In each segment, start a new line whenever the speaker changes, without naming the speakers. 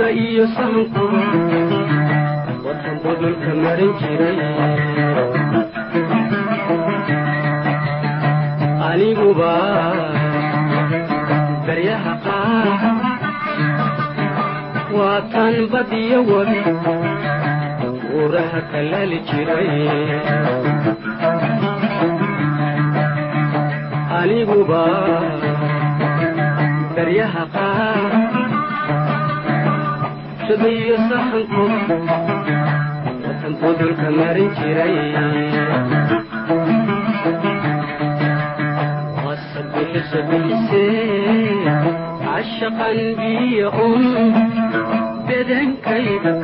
iyada iyo sahanku warkan badanka marin jiray aniguba baryaha qaar waa tan badiyo wadi uuraha kalali jiray aniguba baryaha qaar sameeyo saxankood watankuu dhulka marin jiray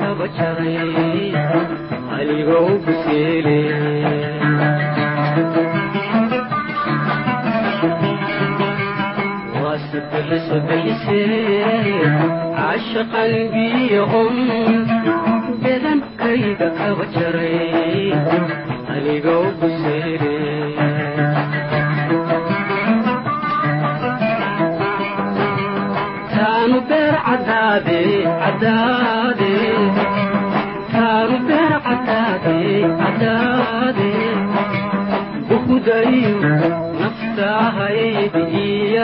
kaba jaray aligou biseele سبح سبح عاش قلبي أم بدن كيدك وجري أنيقو بسيري كانوا بير عذابي عذاب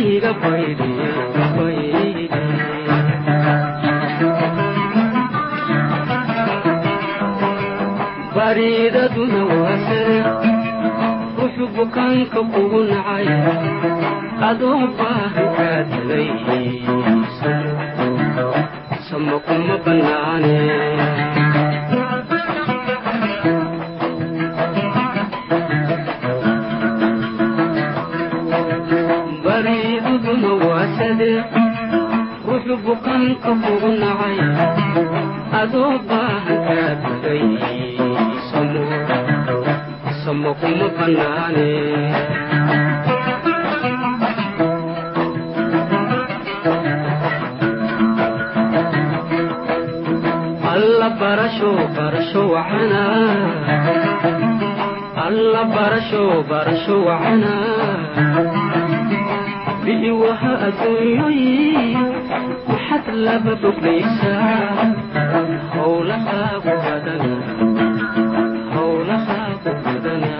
bariidaduna baridaduna waa sare wuxuu bukaanka kugu nacay adoo baahan kaa dalaysan sama kuma bannaane buqaanka ugu nacay adoo baahan kaabuday samo kuma bannaane alla barasho barasho wacana alla barasho barasho wacana bi'i waha adduunyoyin maxad laba boglaysaa howlahaagu badana howlahaagu badana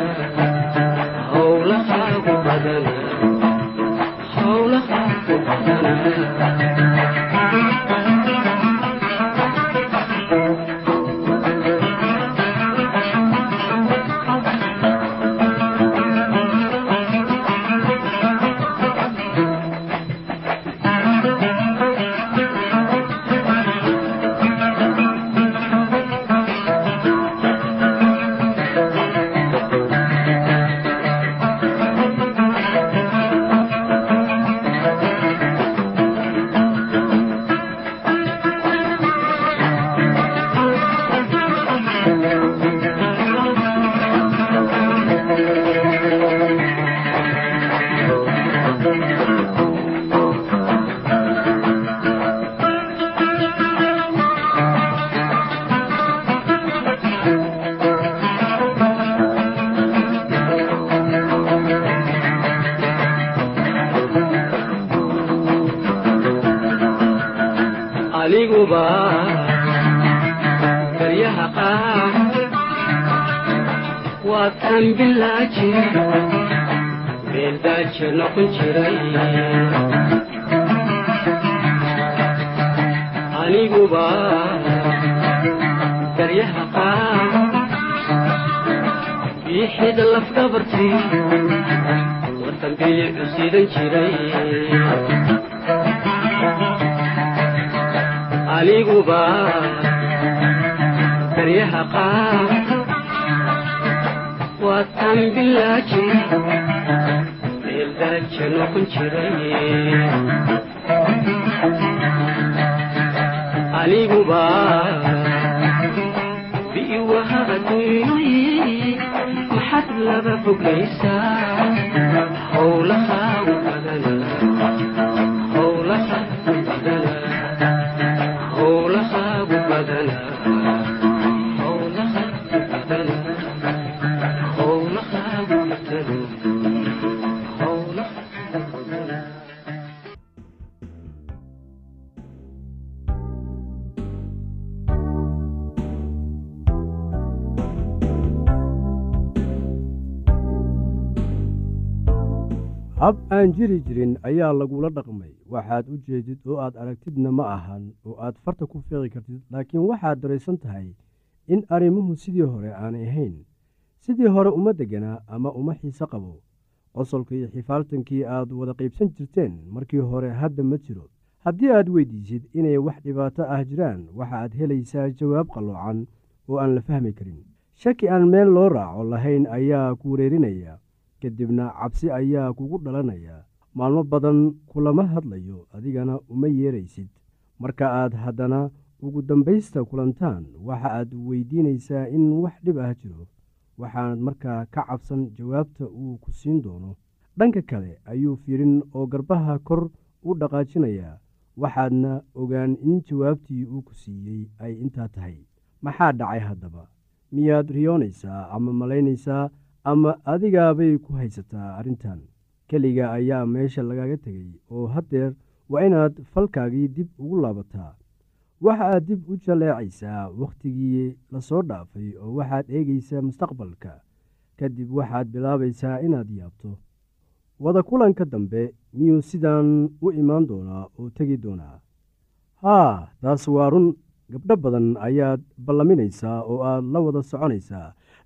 aniguba baryaha qaar biixida lafgabartii warkan bilicu sidan jiray aniguba baryaha qaar waa tan meeldaaje noqon jiray aniguba bi'iwaha adduunyoy maxad laba foglaysaa howlahaagu badana
jiri jirin ayaa lagula dhaqmay. Waxaad u jeedid oo aad aragtidna ma ahan oo aad farta ku fiiqi kartid laakiin waxaad daraysan tahay in arrimuhu sidii hore aanay ahayn. Sidii hore uma deganaa ama uma xiise qabo. Qosolka iyo xifaaltankii aad wada qaybsan jirteen markii hore hadda ma jiro. Haddii aad weydiisid inay wax dhibaato ah jiraan waxaad helaysaa jawaab qalloocan oo aan la fahmi karin. Shaki aan meel loo raaco lahayn ayaa ku wareerinaya kadibna cabsi ayaa kugu dhalanaya maalmo badan kulama hadlayo adigana uma yeeraysid. Marka aad haddana ugu dambaysta kulantaan waxa aad weydiinaysaa in wax dhib ah jiro. Waxaanad markaa ka cabsan jawaabta uu ku siin doono. Dhanka kale ayuu fiirin oo garbaha kor u dhaqaajinayaa. Waxaadna ogaan in jawaabtii uu ku siiyey ay intaa tahay. Maxaa dhacay haddaba? Miyaad riyoonaysaa ama malaynaysaa ama adigaabay ku haysataa arrintan keliga ayaa meesha lagaga tegay oo haddeer waa inaad falkaagii dib ugu laabataa. Waxa aad dib u jaleecaysaa wakhtigii la soo dhaafay oo waxaad eegaysaa mustaqbalka. Kadib waxaad bilaabaysaa inaad yaabto. Wada kulanka dambe miyuu sidaan u imaan doonaa oo tegi doonaa? Haa taas waa run. Gabdho badan ayaad ballaminaysaa oo aad la wada soconaysaa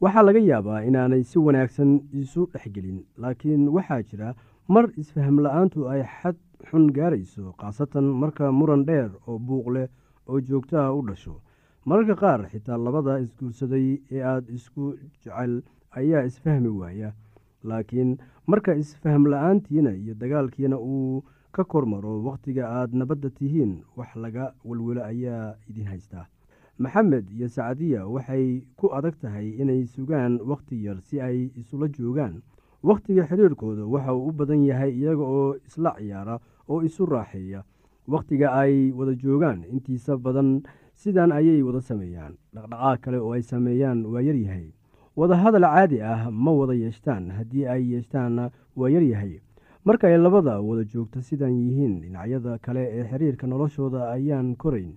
waxaa laga yaabaa inaanay si wanaagsan isu dhexgelin laakiin waxaa jira mar isfaham la'aantu ay xad xun gaarayso khaasatan marka muran dheer oo buuq leh oo joogtaha u dhasho. Mararka qaar xitaa labada isguursaday ee aada isku jecel ayaa isfahmi waaya laakiin marka isfaham la'aantiina iyo dagaalkiina uu ka kormaro wakhtiga aada nabadda tihiin wax laga welwelo ayaa idin haystaa maxamed iyo sacdiya waxay ku adag tahay inay sugaan wakhti yar si ay isula joogaan. Wakhtiga xiriirkooda waxa uu u badan yahay iyaga oo isla ciyaara oo isu raaxeeya. Wakhtiga ay wada joogaan intiisa badan sidan ayay wada sameeyaan. Dhaqdhaqaaq kale oo ay sameeyaan waa yaryahay wadahadal caadi ah ma wada yeeshtaan haddii ay yeeshtaanna waa yaryahay marka ay labada wada joogto sidan yihiin dhinacyada kale ee xiriirka noloshooda ayaan korayn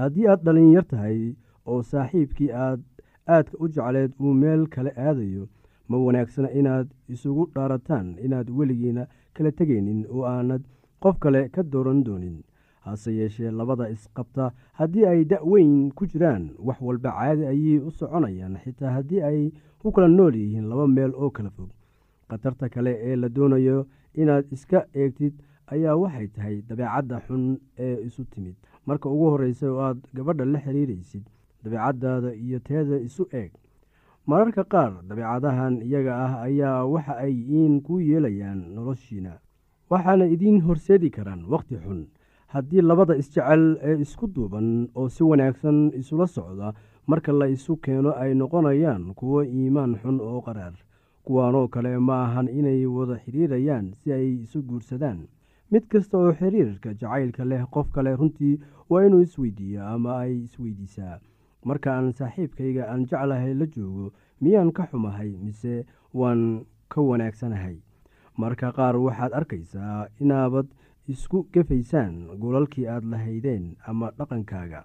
haddii aad dhalinyar tahay oo saaxiibkii aad aadka u jecleed uu meel kale aadayo ma wanaagsana inaad isugu dhaarataan inaad weligiina kala tegaynin oo aanad qof kale ka dooran doonin. Hase yeeshee labada isqabta haddii ay da-weyn ku jiraan wax walba caadi ayay u soconayaan xitaa haddii ay ku kala nool yihiin laba meel oo kala fog. Khatarta kale ee la doonayo inaad iska eegtid ayaa waxay tahay dabeecadda xun ee isu timid marka ugu horreysa oo aad gabadha la xiriiraysid dabeecaddaada iyo teeda isu eeg. Mararka qaar dabeecadahan iyaga ah ayaa waxa ay iin ku yeelayaan noloshiina waxaana idiin horseedi karaan wakhti xun. Haddii labada isjecel ee isku duuban oo si wanaagsan isula socda marka la isu keeno ay noqonayaan kuwo iimaan xun oo qaraar kuwaanoo kale ma ahan inay wada xidhiirayaan si ay isu guursadaan mid kasta oo xiriirka jacaylka leh qof kale runtii waa inuu isweydiiyaa ama ay isweydiisaa marka aan saaxiibkayga aan jeclahay la joogo miyaan ka xumahay mise waan ka wanaagsanahay? Marka qaar waxaad arkaysaa inaabad isku gefaysaan golalkii aad lahaydeen ama dhaqankaaga.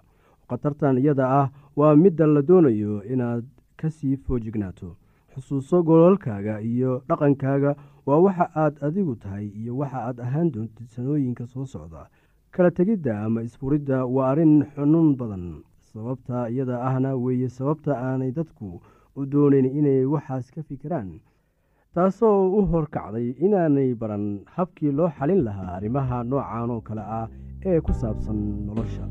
Khatartan iyada ah waa midda la doonayo inaad ka sii foojignaato xusuuso golalkaaga iyo dhaqankaaga waa waxa aad adigu tahay iyo waxa aad ahaan doontid sanooyinka soo socda. Kala tegidda ama isfuridda waa arrin xanuun badan sababta iyada ahna weeye sababta aanay dadku u doonayn inay waxaas ka fikiraan taasoo u horkacday inaanay baran habkii loo xalin lahaa arrimaha noocan oo kale ah ee ku saabsan nolosha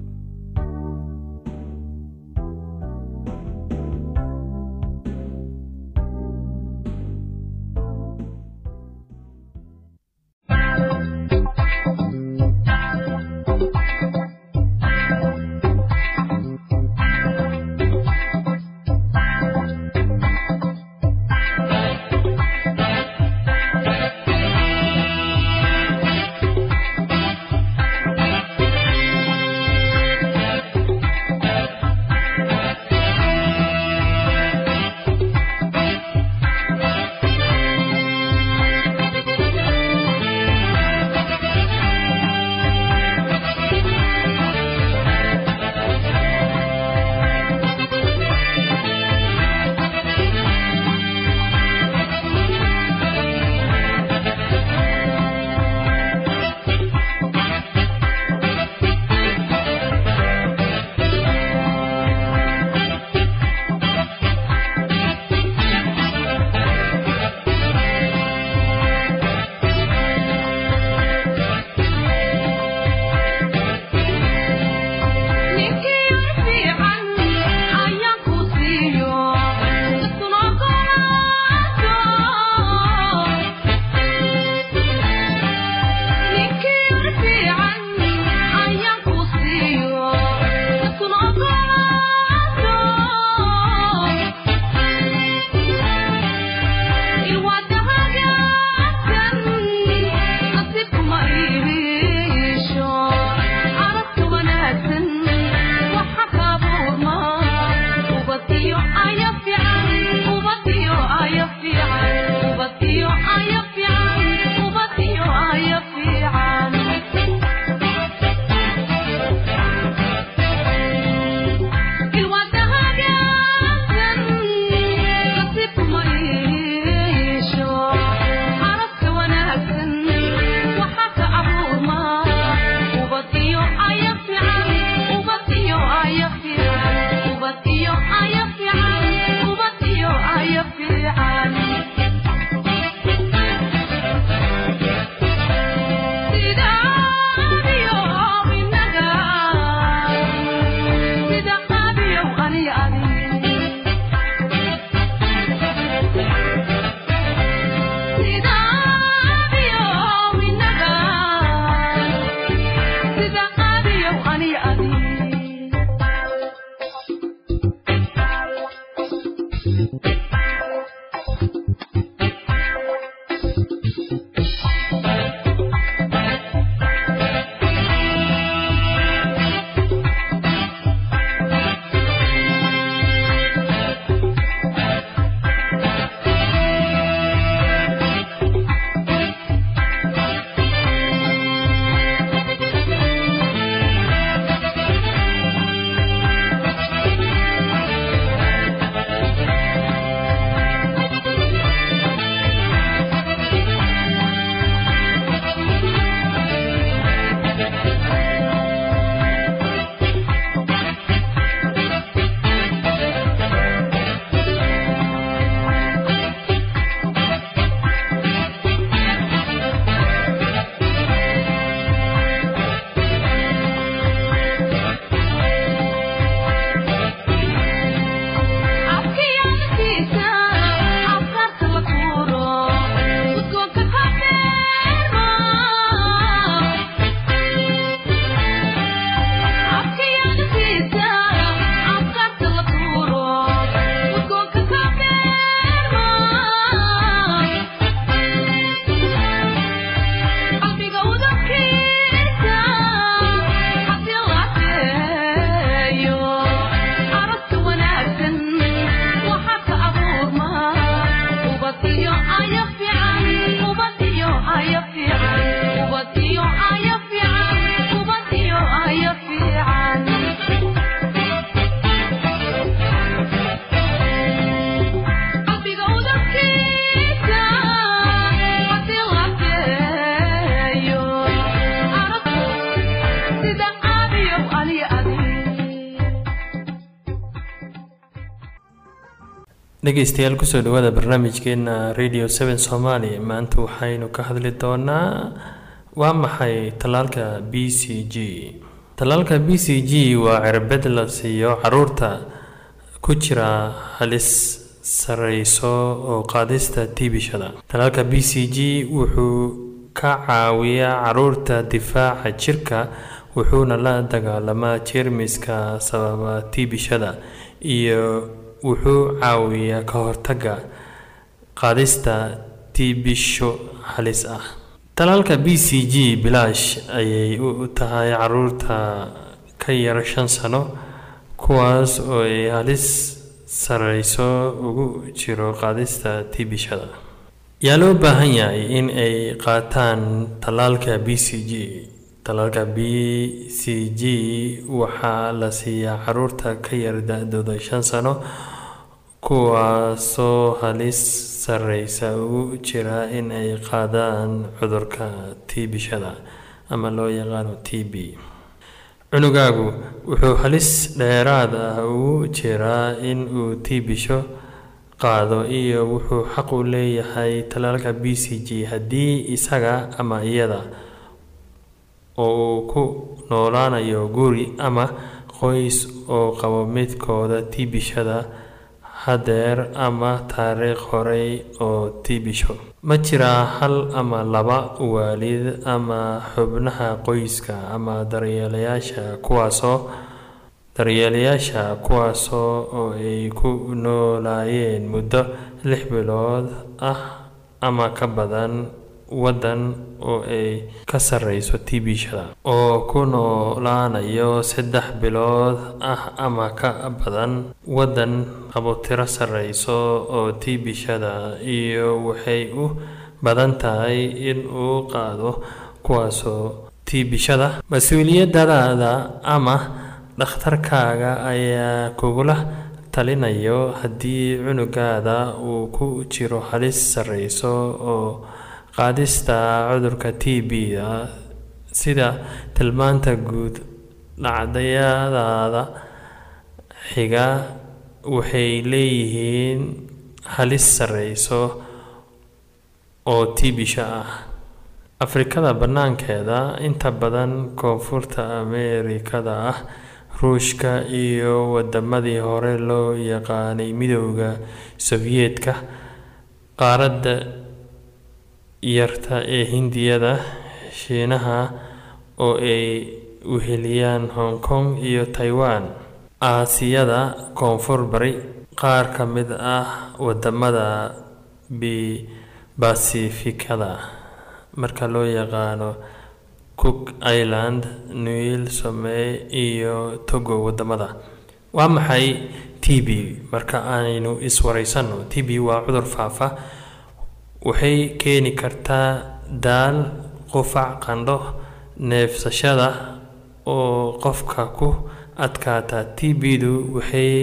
Thank you.
Dhegeystayaal ku soo dhawaada barnaamijkeena radio seven somaali maanta waxaynu ka hadli doonaa waa maxay tallaalka b c g? Tallaalka b c g waa cirbad la siiyo carruurta. Ku jira halis sareyso oo qaadista tiibishada tallaalka b c g wuxuu ka caawiyaa carruurta difaaca jirka wuxuuna la dagaalamaa jeermiska sababa tiibishada iyo wuxuu caawiyaa ka hortaga qaadista tiibisho halis ah. Tallaalka b c g bilaash ayay u tahay carruurta ka yar shan sano kuwaas oo ay halis sareyso ugu jiro qaadista tiibishada yaa loo baahan yahay in ay qaataan tallaalka b c g? Tallaalka b c g waxaa la siiyaa carruurta ka yar da-dooda shan sano kuwaasoo halis sareysa ugu jira in ay qaadaan cudurka tiibishada ama loo yaqaano t b. Cunugaagu wuxuu halis dheeraad ah ugu jiraa in uu tiibisho qaado iyo wuxuu xaq u leeyahay tallaalka b c g haddii isaga ama iyada oo uu ku noolaanayo guri ama qoys oo qabo midkooda tiibishada hadeer ama taariikh horey oo tiibisho ma jiraa hal ama laba waalid ama xubnaha qoyska ama daryeelayaasha kuwaasoo daryeelayaasha kuwaasoo oo ay ku noolaayeen muddo lix bilood ah ama ka badan waddan oo ay ka sarreyso tiibishada oo ku noolaanayo saddex bilood ah ama ka badan waddan qabo tiro sarreyso oo tiibishada iyo waxay u badan tahay in uu qaado kuwaasoo tiibishada mas'uuliyadadaada ama dhakhtarkaaga ayaa kugula talinayo haddii cunugaada uu ku jiro halis sarreyso oo qaadista cudurka t b-da sida tilmaanta guud dhacdayadaada xiga waxay leeyihiin halis sarreyso oo tiibisha ah. Afrikada bannaankeeda inta badan koonfurta ameerikada ah ruushka iyo wadamadii hore loo yaqaanay midooda sofiyeetka qaaradda yarta ee hindiyada shiinaha oo ay weheliyaan hong kong iyo taiwan. Aasiyada koonfur bari qaar ka mid ah waddamada basifikada marka loo yaqaano cook island newil somey iyo togo waddamada. Waa maxay t b? Marka aynu iswareysanno t b waa cudur faafa waxay keeni kartaa daal qufac qandho neefsashada oo qofka ku adkaata. T b-du waxay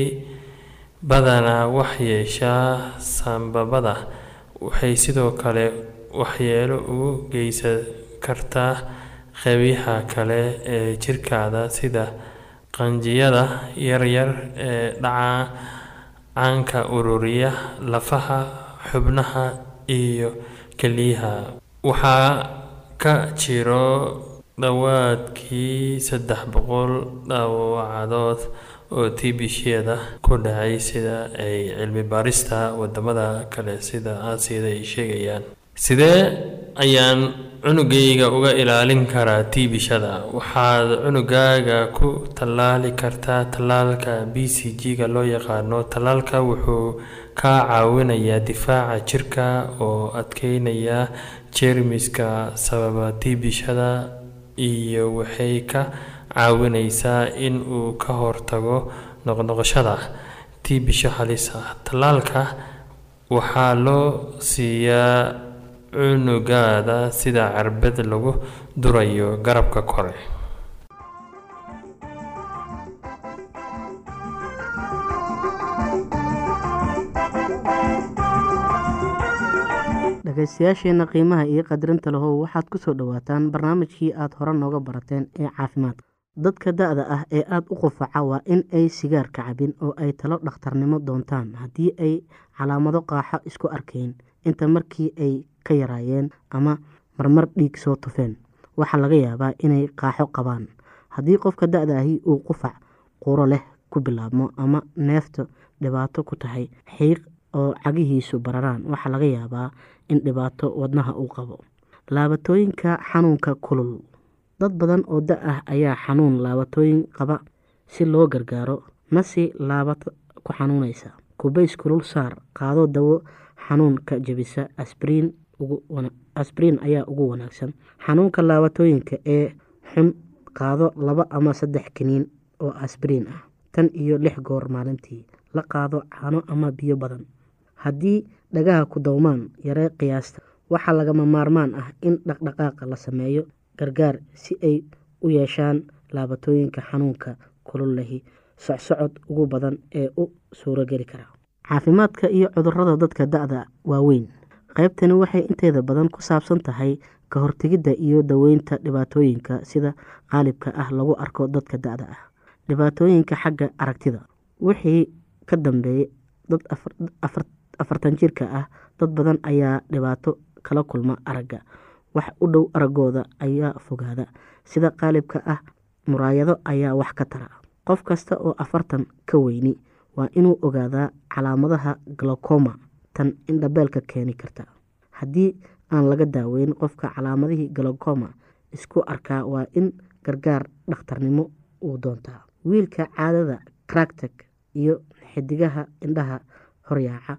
badanaa waxyeeshaa sambabada waxay sidoo kale waxyeelo ugu geysan kartaa qeybaha kale ee jirkaada sida qanjiyada yaryar ee dhaca caanka ururiya lafaha xubnaha iyo keliyaha waxaa ka jiro dhawaadkii saddex boqol dhaawacadood oo tiibishyada ku dhacay sida ay cilmi baarista waddamada kale sida aasiyada ay sheegayaan. Sidee ayaan cunugayga uga ilaalin karaa tiibishada waxaad cunugaaga ku tallaali kartaa tallaalka b c g-ga loo yaqaano. Tallaalka wuxuu kaa caawinayaa difaaca jirka oo adkeynaya jeermiska sababa tiibishada iyo waxay ka caawinaysaa in uu ka hortago noqnoqoshada tiibisho halis ah. Tallaalka waxaa loo siiyaa cunugaada sida carbad lagu durayo garabka kore
dhegaystayaasheenna qiimaha iyo qadarinta lahow waxaad ku soo dhowaataan barnaamijkii aad hore nooga barateen ee caafimaadka dadka da-da ah ee aada u qufaca waa in ay sigaarka cabin oo ay talo dhakhtarnimo doontaan haddii ay calaamado qaaxo isku arkayn inta markii ay ka yaraayeen ama marmar dhiig soo tufeen. Waxaa laga yaabaa inay qaaxo qabaan. Haddii qofka da-da ahi uu qufac quro leh ku bilaabmo ama neefta dhibaato ku tahay xiiq oo cagihiisu bararaan. Waxaa laga yaabaa in dhibaato wadnaha uu qabo. Laabatooyinka xanuunka kulul. Dad badan oo da ah ayaa xanuun laabatooyin qaba si loo gargaaro. Nasi laabata ku xanuunaysa. Kubays kulul saar qaado dawo xanuunka jebisa asbriin ayaa ugu wanaagsan. Xanuunka laabatooyinka ee xun qaado laba ama saddex kiniin oo asbriin ah tan iyo lix goor maalintii. La qaado caano ama biyo badan haddii dhagaha ku dowmaan yaree qiyaasta waxaa lagama maarmaan ah in dhaqdhaqaaqa la sameeyo gargaar si ay u yeeshaan laabatooyinka xanuunka kulul socsocod ugu badan ee u suurogeli kara. Caafimaadka iyo cudurrada dadka da-da waaweyn qaybtani waxay inteeda badan ku saabsan tahay ka hortegidda iyo daweynta dhibaatooyinka sida qaalibka ah lagu arko dadka da-da ah dhibaatooyinka xagga aragtida. Wixii ka dambeeyay dad afartan jirka ah dad badan ayaa dhibaato kala kulma aragga. Wax u dhow araggooda ayaa fogaada. Sida qaalibka ah muraayado ayaa wax ka tara. Qof kasta oo afartan ka weyni waa inuu ogaadaa calaamadaha glocoma tan indhabeelka keeni karta. Haddii aan laga daaweyn qofka calaamadihii glocoma isku arkaa waa in gargaar dhakhtarnimo uu doontaa. Wiilka caadada cractag iyo xidigaha indhaha horyaaca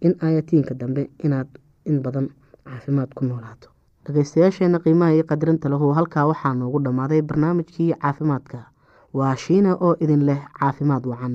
in aayatiinka dambe inaad in badan caafimaad ku noolaato. Dhageystayaasheena qiimaha iyo qadirinta lahu halkaa waxaa noogu dhammaaday barnaamijkii caafimaadka. Waa shiina oo idin leh caafimaad wacan